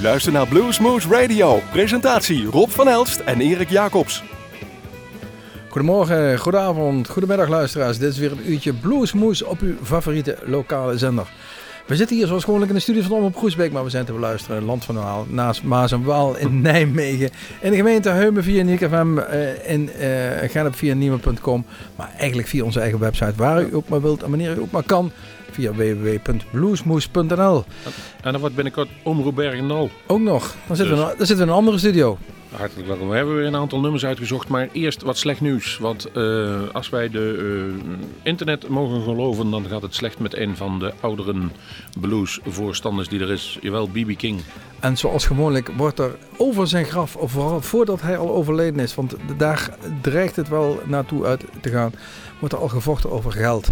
U luistert naar Bluesmoose Radio. Presentatie Rob van Elst en Erik Jacobs. Goedemorgen, goedenavond, goedemiddag luisteraars. Dit is weer een uurtje Bluesmoose op uw favoriete lokale zender. We zitten hier zoals gewoonlijk in de studio van op Groesbeek, maar we zijn te beluisteren in Land van de Waal, naast Maas en Waal in Nijmegen. In de gemeente Heumen via uh, in uh, via Nieuwe.com, maar eigenlijk via onze eigen website, waar u ook maar wilt en wanneer u ook maar kan via www.bluesmoes.nl. En dan wordt binnenkort Omroep Bergendal. Ook nog. Dan zitten, dus. we, dan zitten we in een andere studio. Hartelijk welkom. We hebben weer een aantal nummers uitgezocht, maar eerst wat slecht nieuws. Want uh, als wij de uh, internet mogen geloven, dan gaat het slecht met een van de ouderen bluesvoorstanders die er is. Jawel, B.B. King. En zoals gewoonlijk wordt er over zijn graf, vooral voordat hij al overleden is, want daar dreigt het wel naartoe uit te gaan, wordt er al gevochten over geld.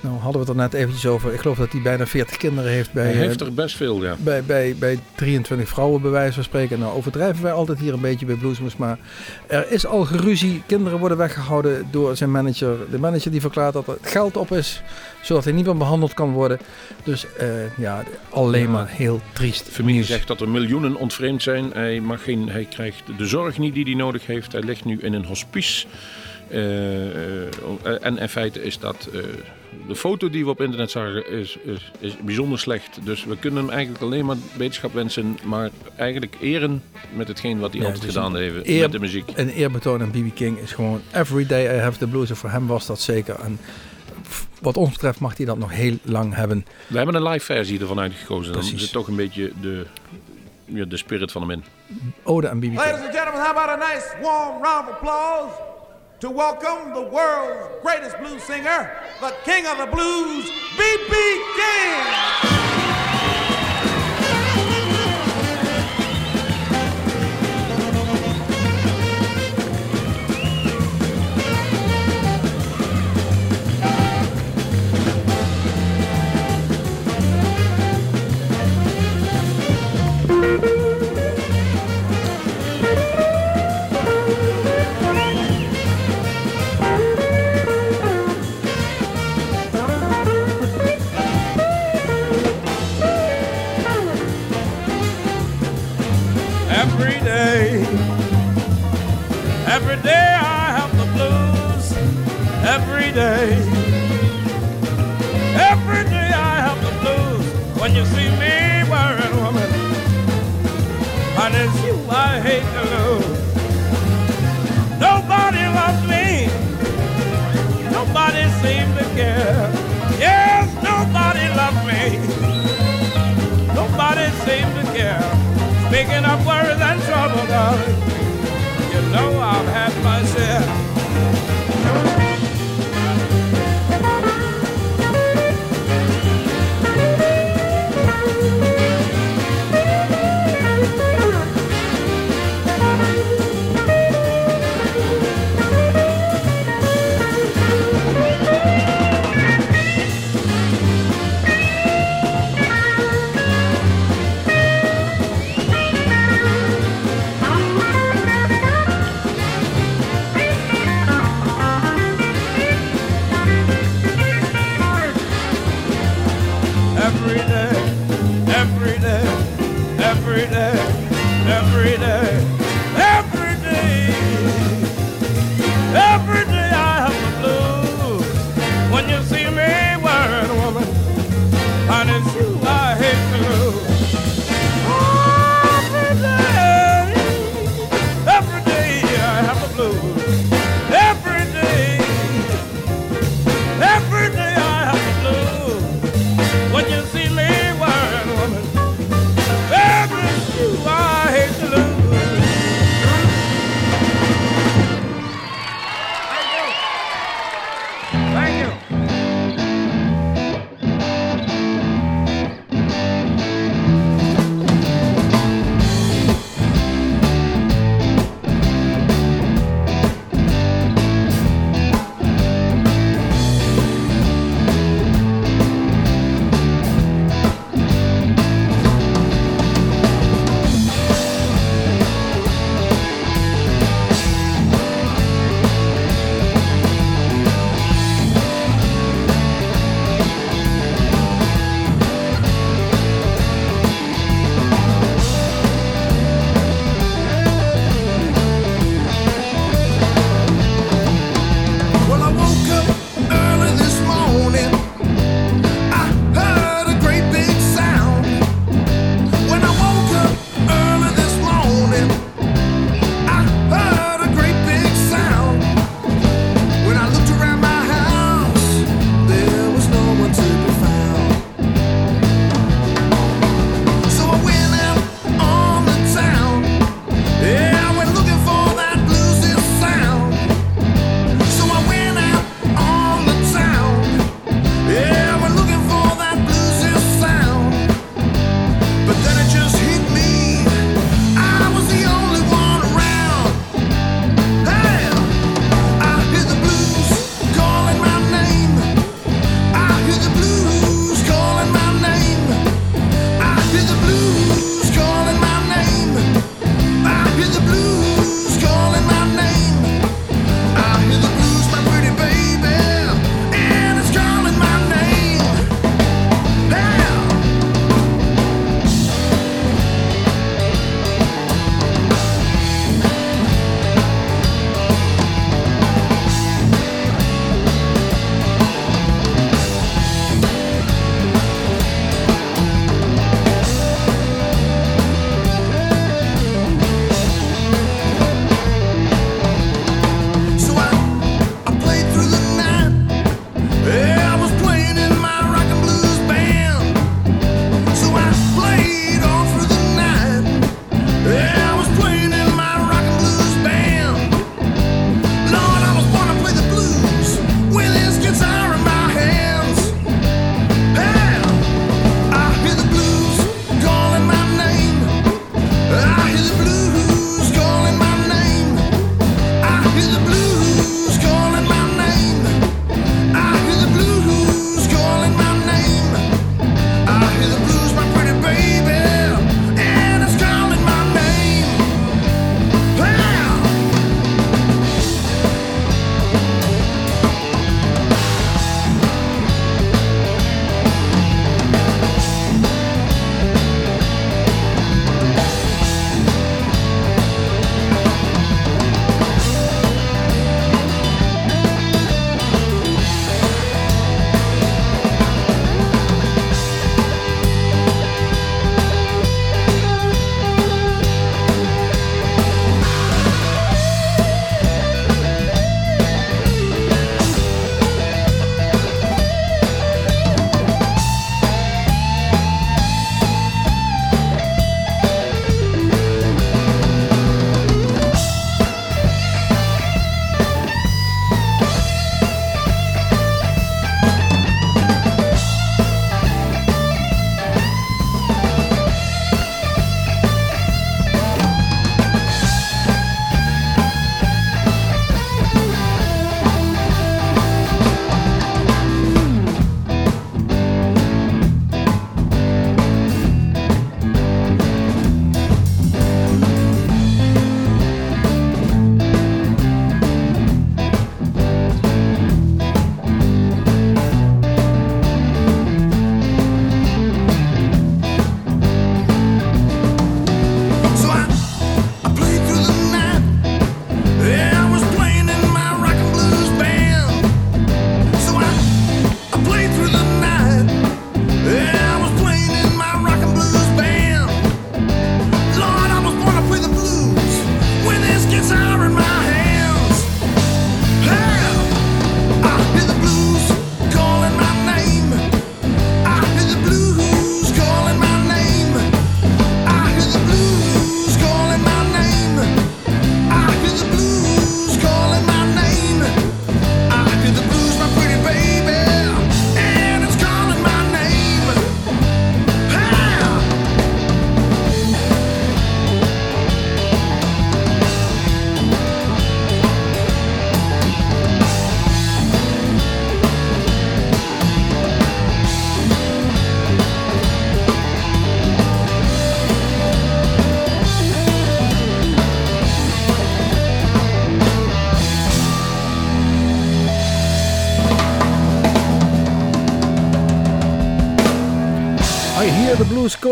Nou hadden we het er net eventjes over. Ik geloof dat hij bijna 40 kinderen heeft. Bij, hij heeft er best veel, ja. Bij, bij, bij 23 vrouwen, bij wijze van spreken. Nou overdrijven wij altijd hier een beetje bij Bluesmoes. Maar er is al geruzie. Kinderen worden weggehouden door zijn manager. De manager die verklaart dat er geld op is. Zodat hij niet meer behandeld kan worden. Dus uh, ja, alleen maar heel triest. De familie zegt dat er miljoenen ontvreemd zijn. Hij, mag geen, hij krijgt de zorg niet die hij nodig heeft. Hij ligt nu in een hospice. Uh, uh, en in feite is dat de foto die we op internet zagen is, is, is bijzonder slecht. Dus we kunnen hem eigenlijk alleen maar wetenschap wensen, maar eigenlijk eren met hetgeen wat hij altijd dus gedaan heeft met de muziek. Een eerbetoon aan B.B. King is gewoon Every Day I Have the Blues. En voor hem was dat zeker. En wat ons betreft mag hij dat nog heel lang hebben. We hebben een live versie ervan uitgekozen. Dan zit toch een beetje de, ja, de spirit van hem in. Ode aan B.B. King. Ladies and gentlemen, how about a nice warm round of applause? To welcome the world's greatest blues singer, the king of the blues, B.B. King.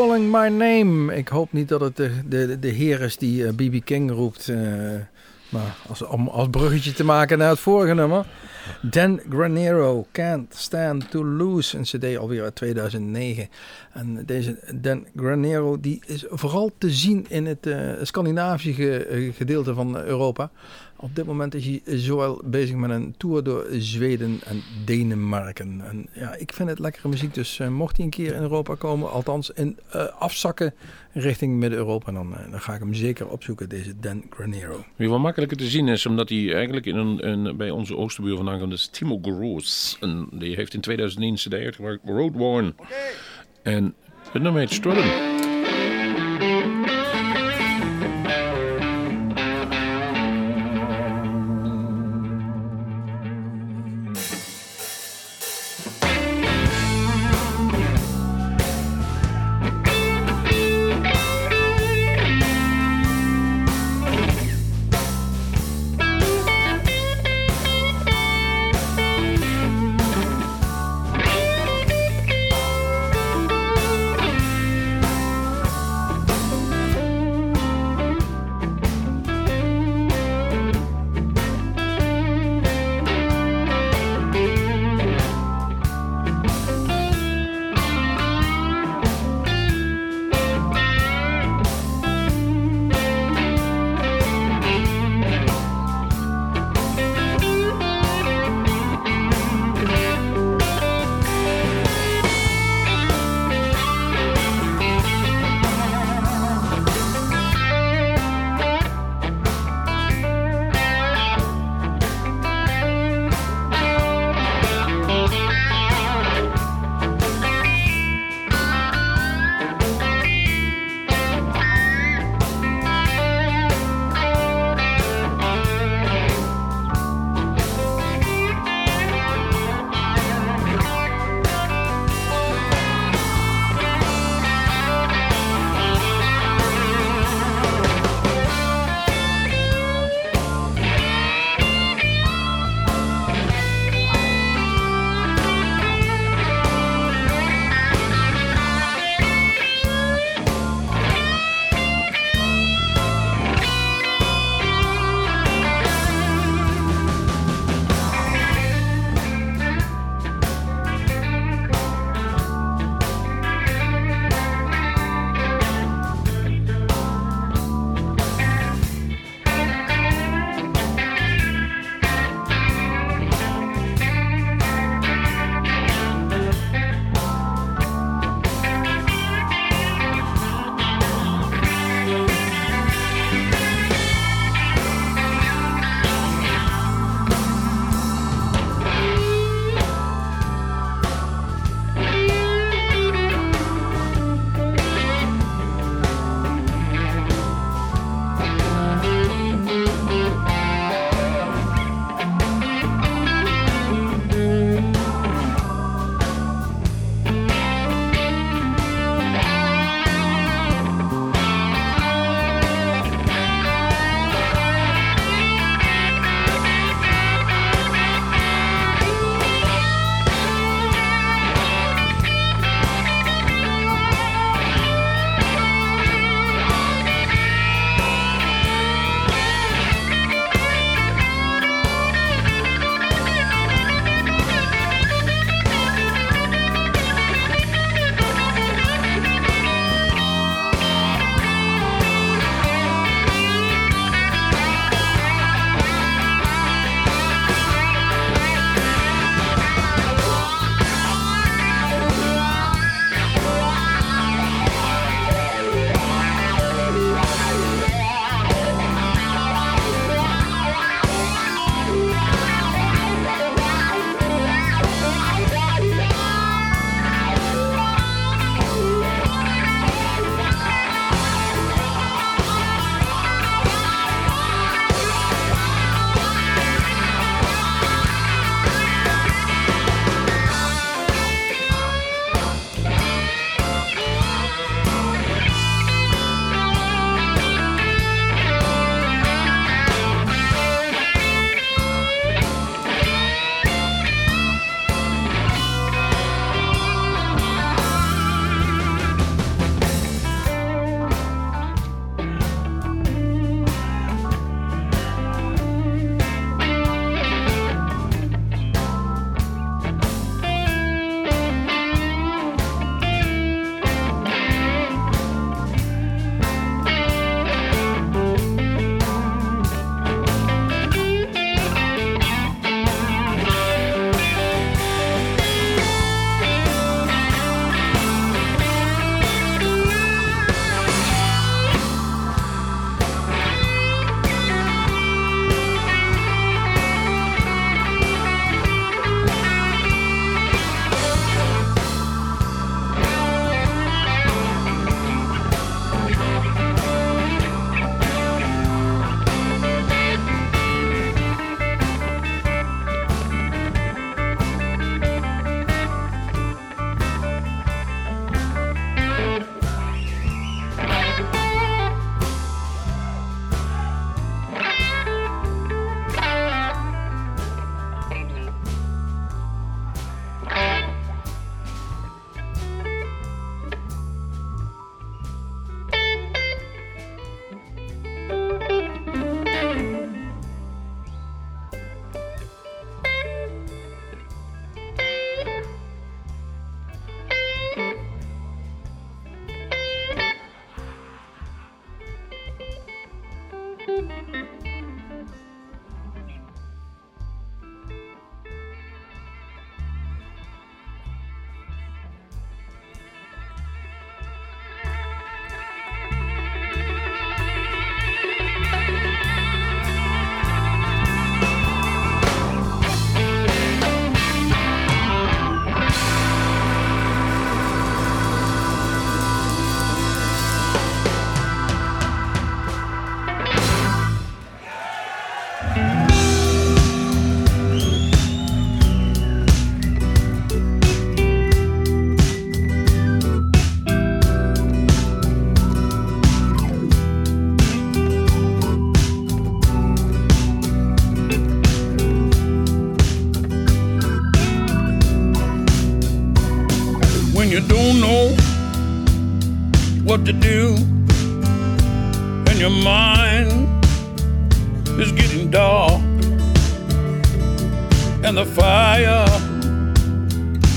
Calling my name. Ik hoop niet dat het de, de, de heer is die B.B. King roept. Uh, maar als, om als bruggetje te maken naar het vorige nummer. Dan Granero, Can't Stand to Lose. Een cd alweer uit 2009. En deze Dan Granero die is vooral te zien in het uh, Scandinavische gedeelte van Europa. Op dit moment is hij zowel bezig met een tour door Zweden en Denemarken. En ja, ik vind het lekkere muziek. Dus uh, mocht hij een keer in Europa komen, althans in uh, afzakken richting Midden-Europa, dan, uh, dan ga ik hem zeker opzoeken, deze Dan Granero. Wie wel makkelijker te zien is, omdat hij eigenlijk in een, een, bij onze oosterbuur vandaan komt, is Timo Groos. En die heeft in 2001 een cd uitgebracht, Road Worn. Okay. En het nummer heet Strudden.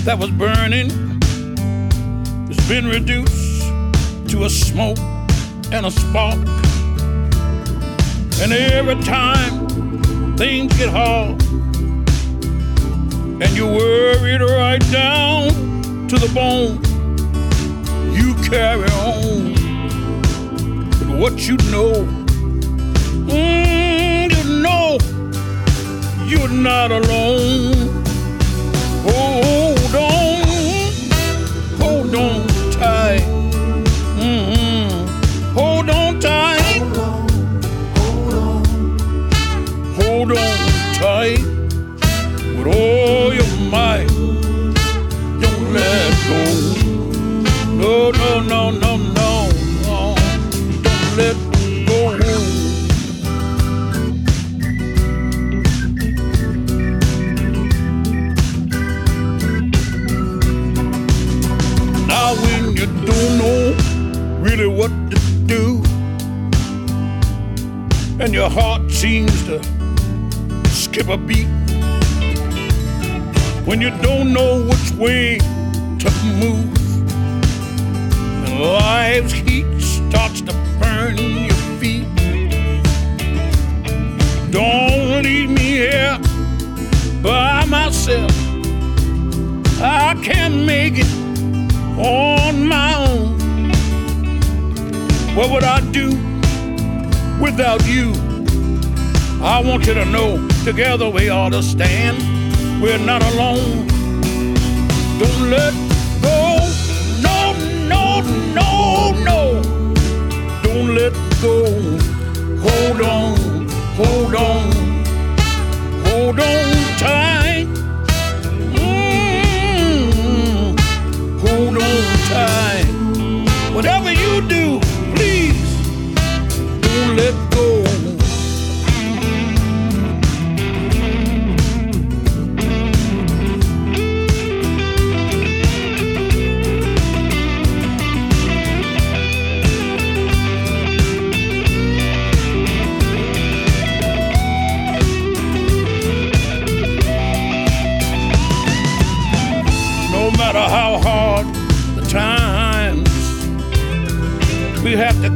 that was burning has been reduced to a smoke and a spark. And every time things get hard, and you're worried right down to the bone, you carry on. But what you know, mm, you know, you're not alone.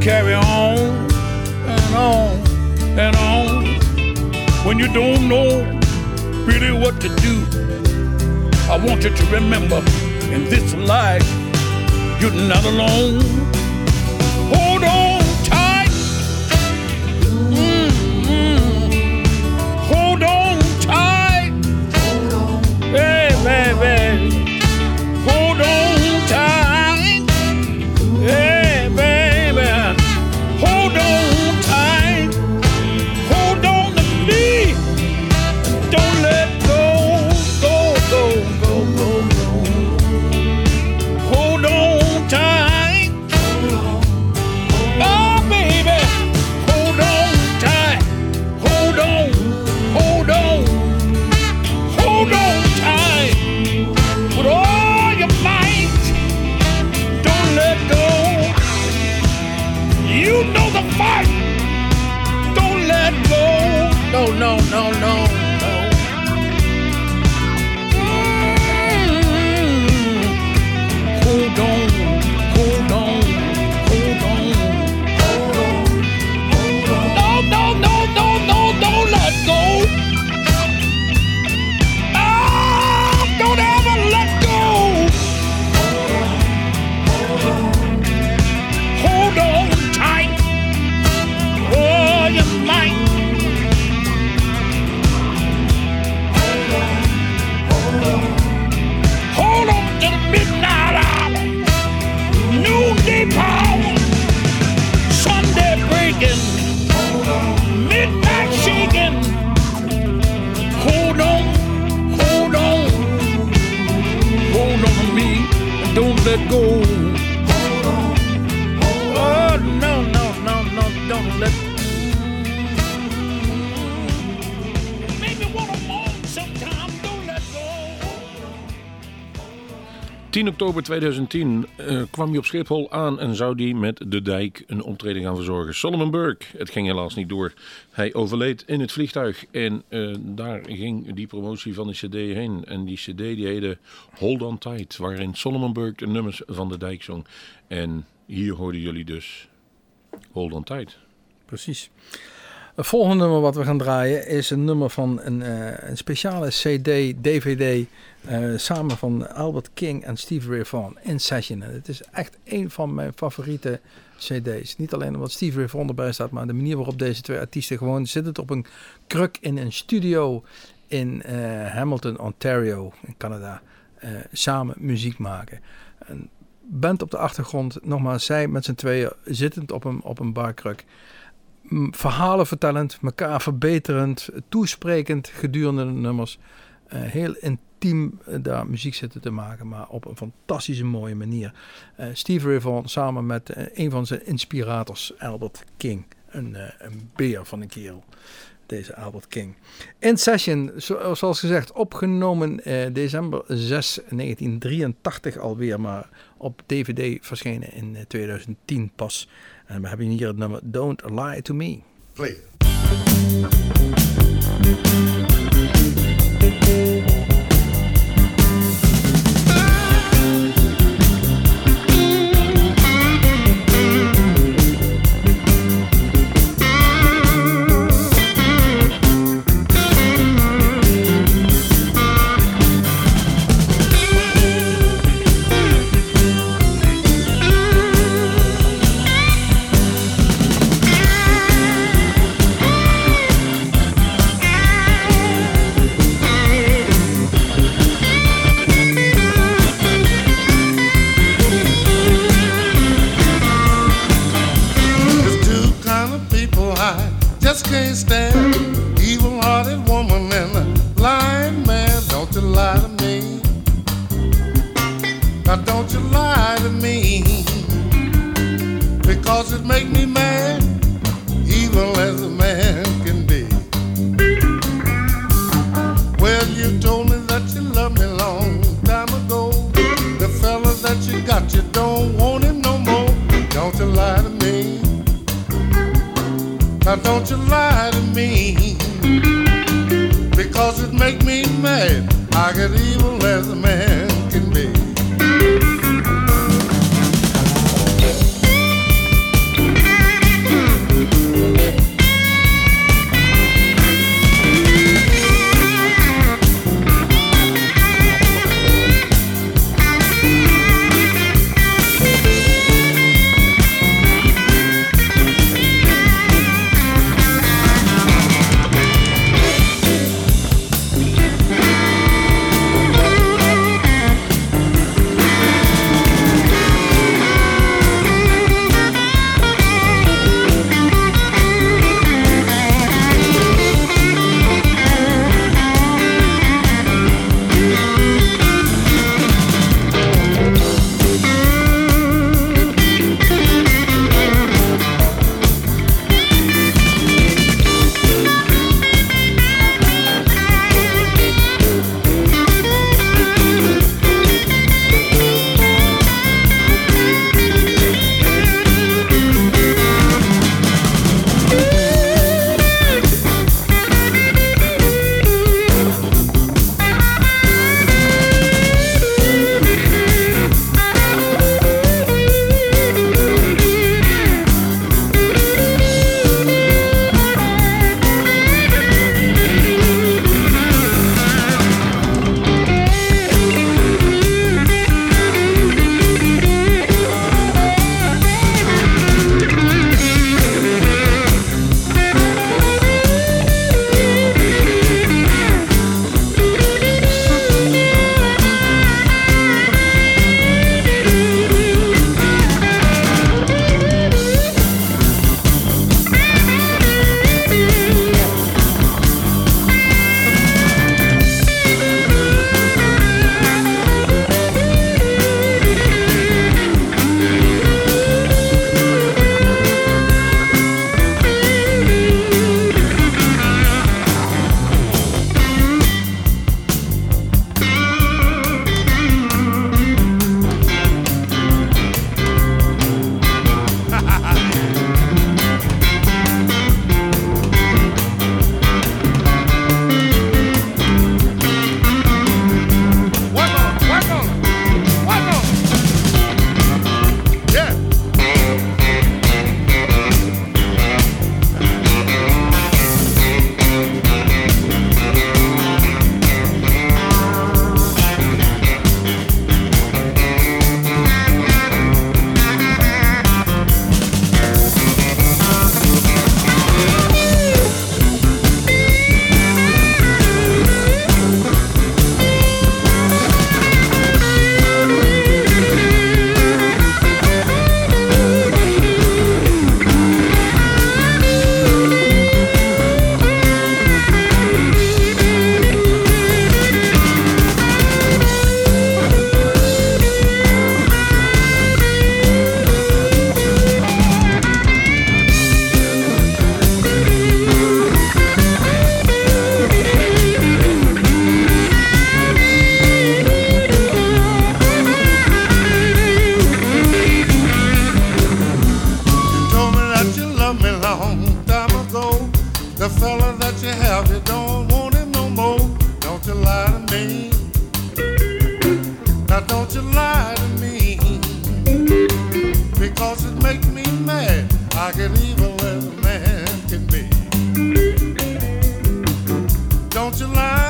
carry on and on and on when you don't know really what to do. I want you to remember in this life, you're not alone. Oktober 2010 eh, kwam hij op Schiphol aan en zou hij met de dijk een optreden gaan verzorgen. Solomon Burke, het ging helaas niet door. Hij overleed in het vliegtuig en eh, daar ging die promotie van de cd heen. En die cd die heette Hold On Tight, waarin Solomon Burke de nummers van de dijk zong. En hier hoorden jullie dus Hold On Tight. Precies. Het volgende nummer wat we gaan draaien is een nummer van een, eh, een speciale CD, DVD, eh, samen van Albert King en Steve Ray Vaughan in Session. En het is echt een van mijn favoriete CD's. Niet alleen omdat Steve Ray Vaughan erbij staat, maar de manier waarop deze twee artiesten gewoon zitten op een kruk in een studio in eh, Hamilton, Ontario, in Canada, samen muziek maken. Een band op de achtergrond, nogmaals, zij met z'n tweeën zittend op een, op een barkruk verhalen vertellend, elkaar verbeterend, toesprekend gedurende de nummers. Heel intiem uh, daar muziek zitten te maken, maar op een fantastische mooie manier. Uh, Steve Vaughan samen met een van zijn inspirators, Albert King. Een, een beer van een kerel deze Albert King. In Session, zo, zoals gezegd, opgenomen december 6, 1983 alweer, maar op DVD verschenen in 2010 pas. En we hebben hier het nummer Don't Lie to Me. line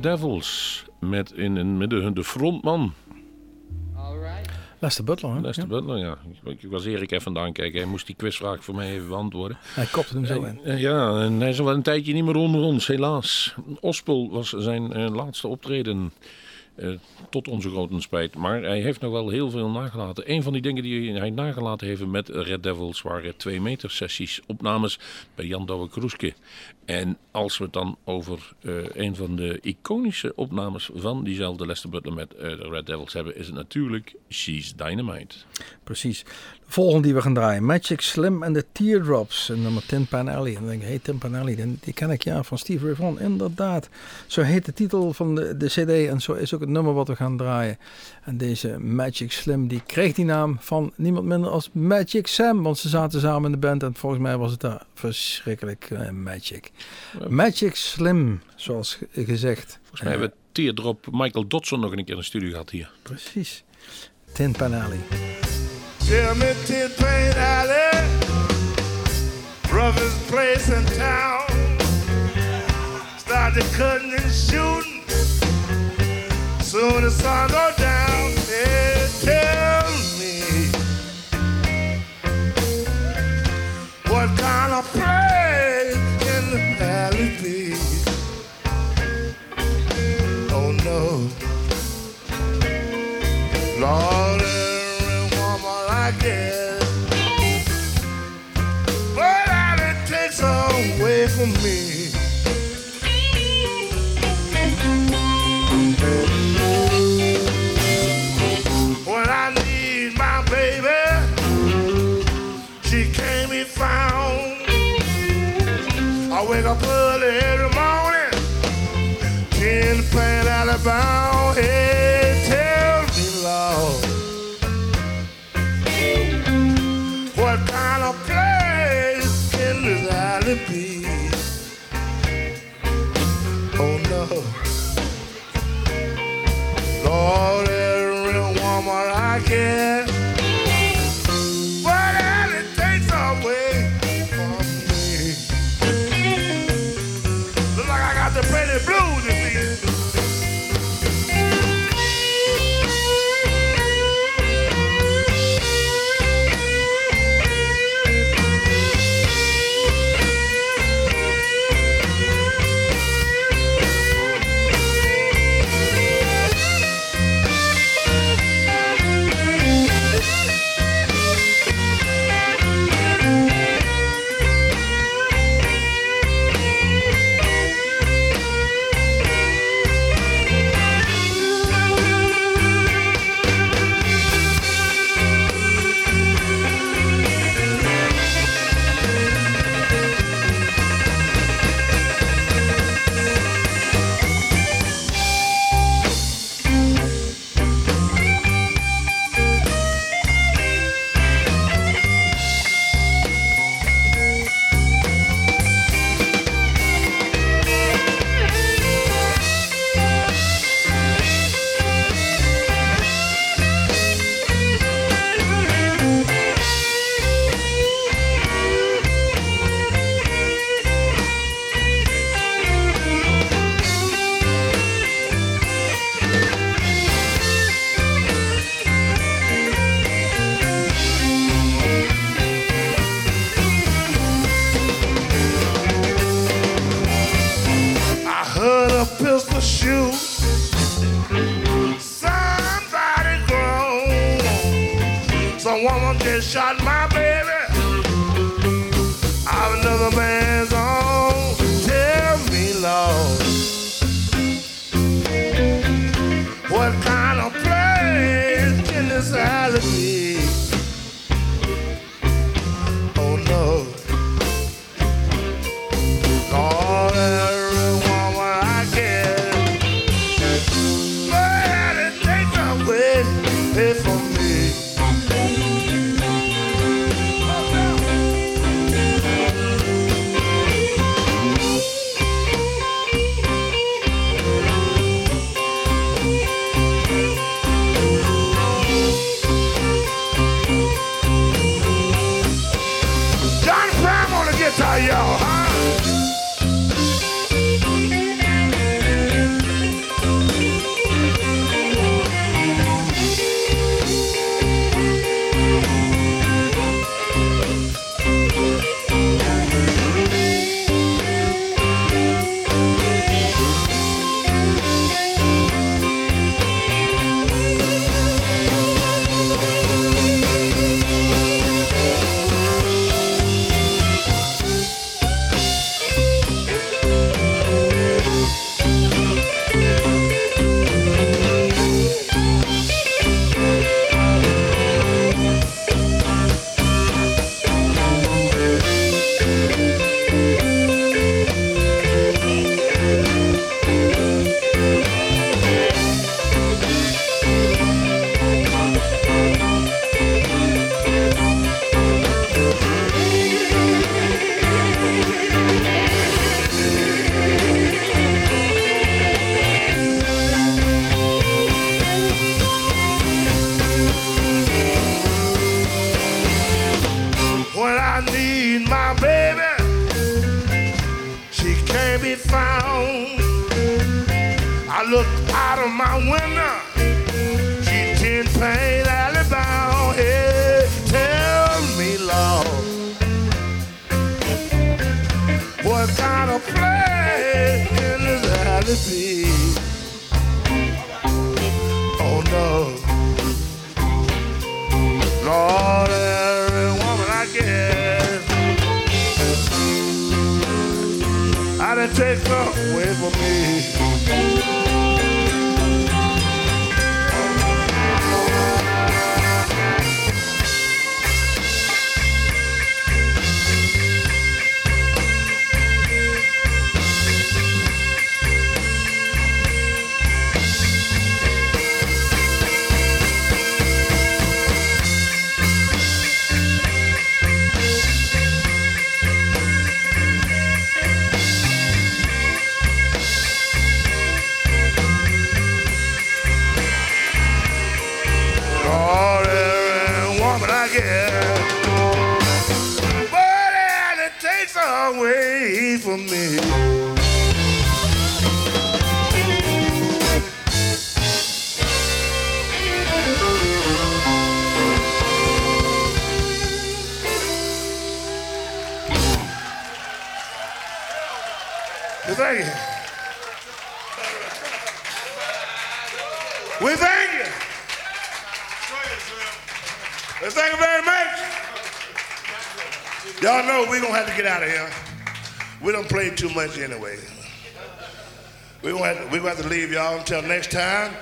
Devils. Met in het midden de frontman, Lester Butler, hè? Lester Ja. Butler. Ja. Ik, ik was Erik even vandaan kijken. Hij moest die quizvraag voor mij even beantwoorden. Hij kopte hem zo in. Ja, en hij is al wel een tijdje niet meer onder ons, helaas. Ospel was zijn eh, laatste optreden. Eh, tot onze grote spijt. Maar hij heeft nog wel heel veel nagelaten. Een van die dingen die hij nagelaten heeft met Red Devils waren twee meter sessies. Opnames bij Jan Douwe Kroeske. En als we het dan over eh, een van de iconische opnames van diezelfde Lester Butler met eh, de Red Devils hebben, is het natuurlijk She's Dynamite. Precies. De volgende die we gaan draaien. Magic Slim and the Teardrops. En nummer Tin Pan Alley. En dan denk ik, hey, Tin Pan Alley, die, ken ik ja van Steve Vaughan. Inderdaad. Zo heet de titel van de, de cd. En zo is ook het nummer wat we gaan draaien. En deze Magic Slim, die kreeg die naam van niemand minder als Magic Sam. Want ze zaten samen in de band. En volgens mij was het daar verschrikkelijk eh, magic. Magic Slim, zoals ge- gezegd. Volgens mij hebben we Teardrop Michael Dodson nog een keer in de studio gehad hier. Precies. Tin Pan Alley. Tell me Tin Plain Alley, roughest place in town. Started cutting and shooting, soon the sun go down. Hey, tell me what kind of place in the valley be? Oh no. Lord, silently. Be found. I look out of my window. She tin alley bound. Hey, tell me, Lord, what kind of place can this gotta take up away from me. From me. We thank you. We thank you. We thank you very much. Y'all know we're gonna have to get out of here. We don't play too much anyway. Gonna, have to, gonna have to leave y'all until next time.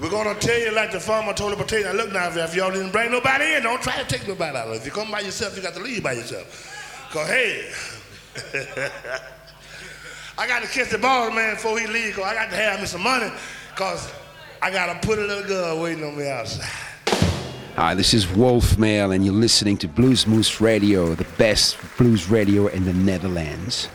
We're gonna tell you like the farmer told the potato. Look now, if y'all didn't bring nobody in, don't try to take nobody out. If you come by yourself, you got to leave by yourself. Cause hey, I got to kiss the ball man before he leave. Cause I got to have me some money. Cause I got to put a little girl waiting on me outside. Hi, this is Wolf Mail, and you're listening to Blues Moose Radio, the best blues radio in the Netherlands.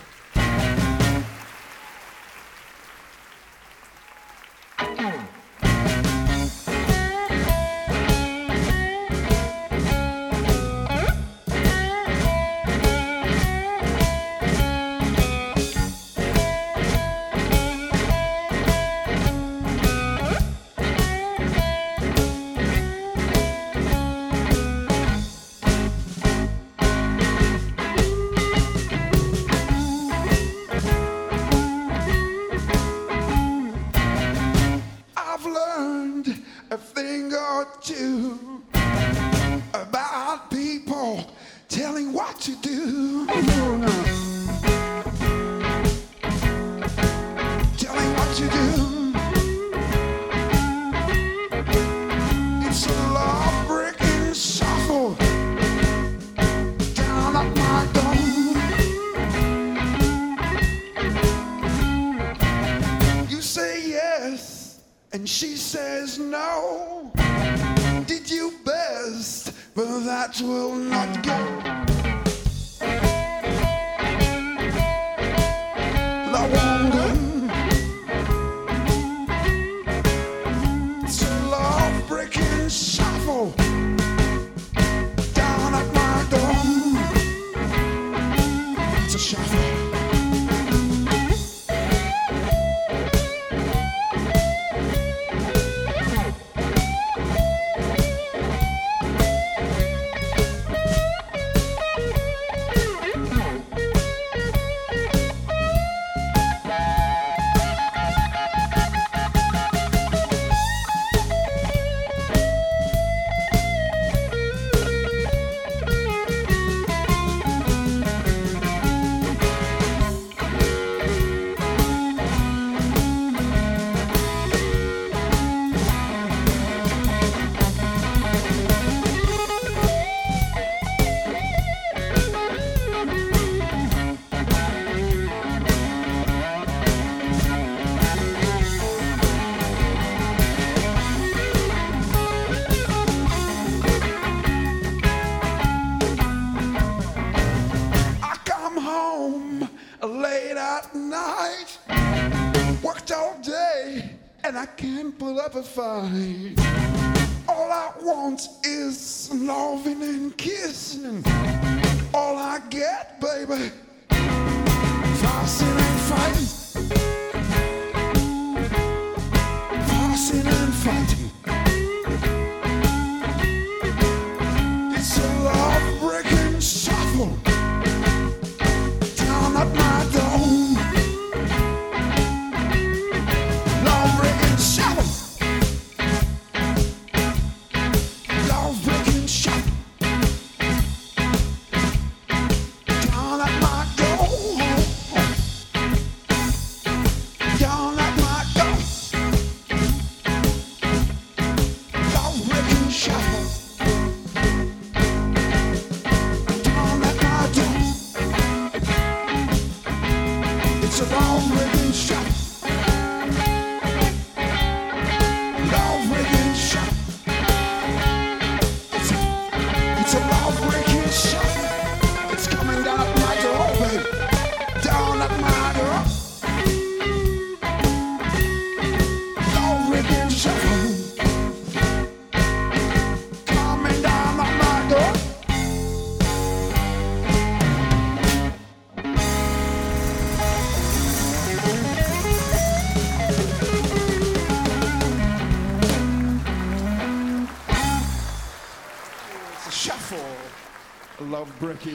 the.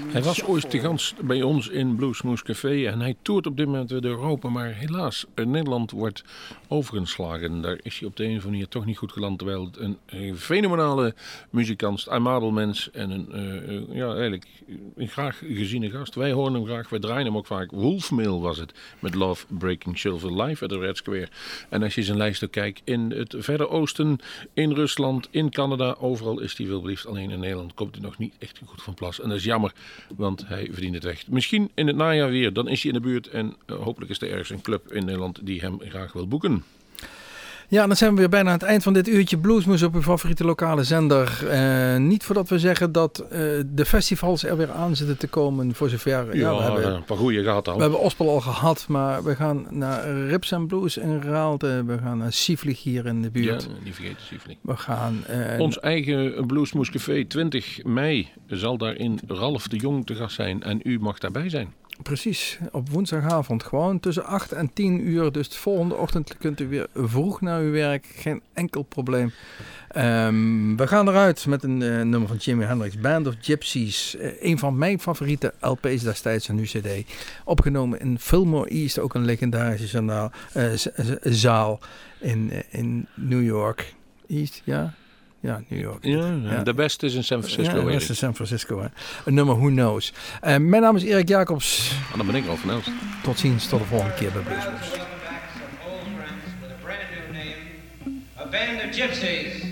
Hij was ooit te gast bij ons in Bluesmoose Café en hij toert op dit moment door Europa. Maar helaas, eh, Nederland wordt overgeslagen. Daar is hij op de een of andere manier toch niet goed geland. Terwijl het een, eh, fenomenale muzikant, amabel mens en een, eh, ja, eigenlijk een graag geziene gast. Wij horen hem graag, wij draaien hem ook vaak. Wolfmail was het, met Love Breaking Silver live at the Red Square. En als je zijn lijst ook kijkt, in het Verre Oosten, in Rusland, in Canada, overal is hij veelbeliefd. Alleen in Nederland komt hij nog niet echt goed van plas. En dat is jammer, want hij verdient het echt. Misschien in het najaar weer, dan is hij in de buurt. En hopelijk is er ergens een club in Nederland die hem graag wil boeken. Ja, dan zijn we weer bijna aan het eind van dit uurtje Bluesmoes op uw favoriete lokale zender. Eh, niet voordat we zeggen dat eh, de festivals er weer aan zitten te komen voor zover. Ja, Ja, we hebben, een paar goede gehad al. we hebben Ospel al gehad, maar we gaan naar Rips and Blues in Raalte. We gaan naar Sieflig hier in de ja, buurt. niet vergeten, Sieveling. We gaan... eh, Ons eigen Bluesmoes Café 20 mei zal daarin Ralf de Jong te gast zijn. En u mag daarbij zijn. Precies, op woensdagavond. Gewoon tussen 8 en 10 uur. Dus de volgende ochtend kunt u weer vroeg naar uw werk. Geen enkel probleem. Ehm, we gaan eruit met een eh, nummer van Jimi Hendrix, Band of Gypsies. Eh, een van mijn favoriete LP's destijds, een UCD. Opgenomen in Fillmore East, ook een legendarische zanaal, eh, zaal in, in New York. East, ja? Ja, New York. Ja, de beste is in San Francisco. Ja, dat ik. is San Francisco. Hè. Een nummer Who Knows. Eh, mijn naam is Erik Jacobs. En dan ben ik al van Elst. Tot ziens, tot de volgende keer bij Bluesmoes. Welcome back some old friends with a brand new name, a band of gypsies.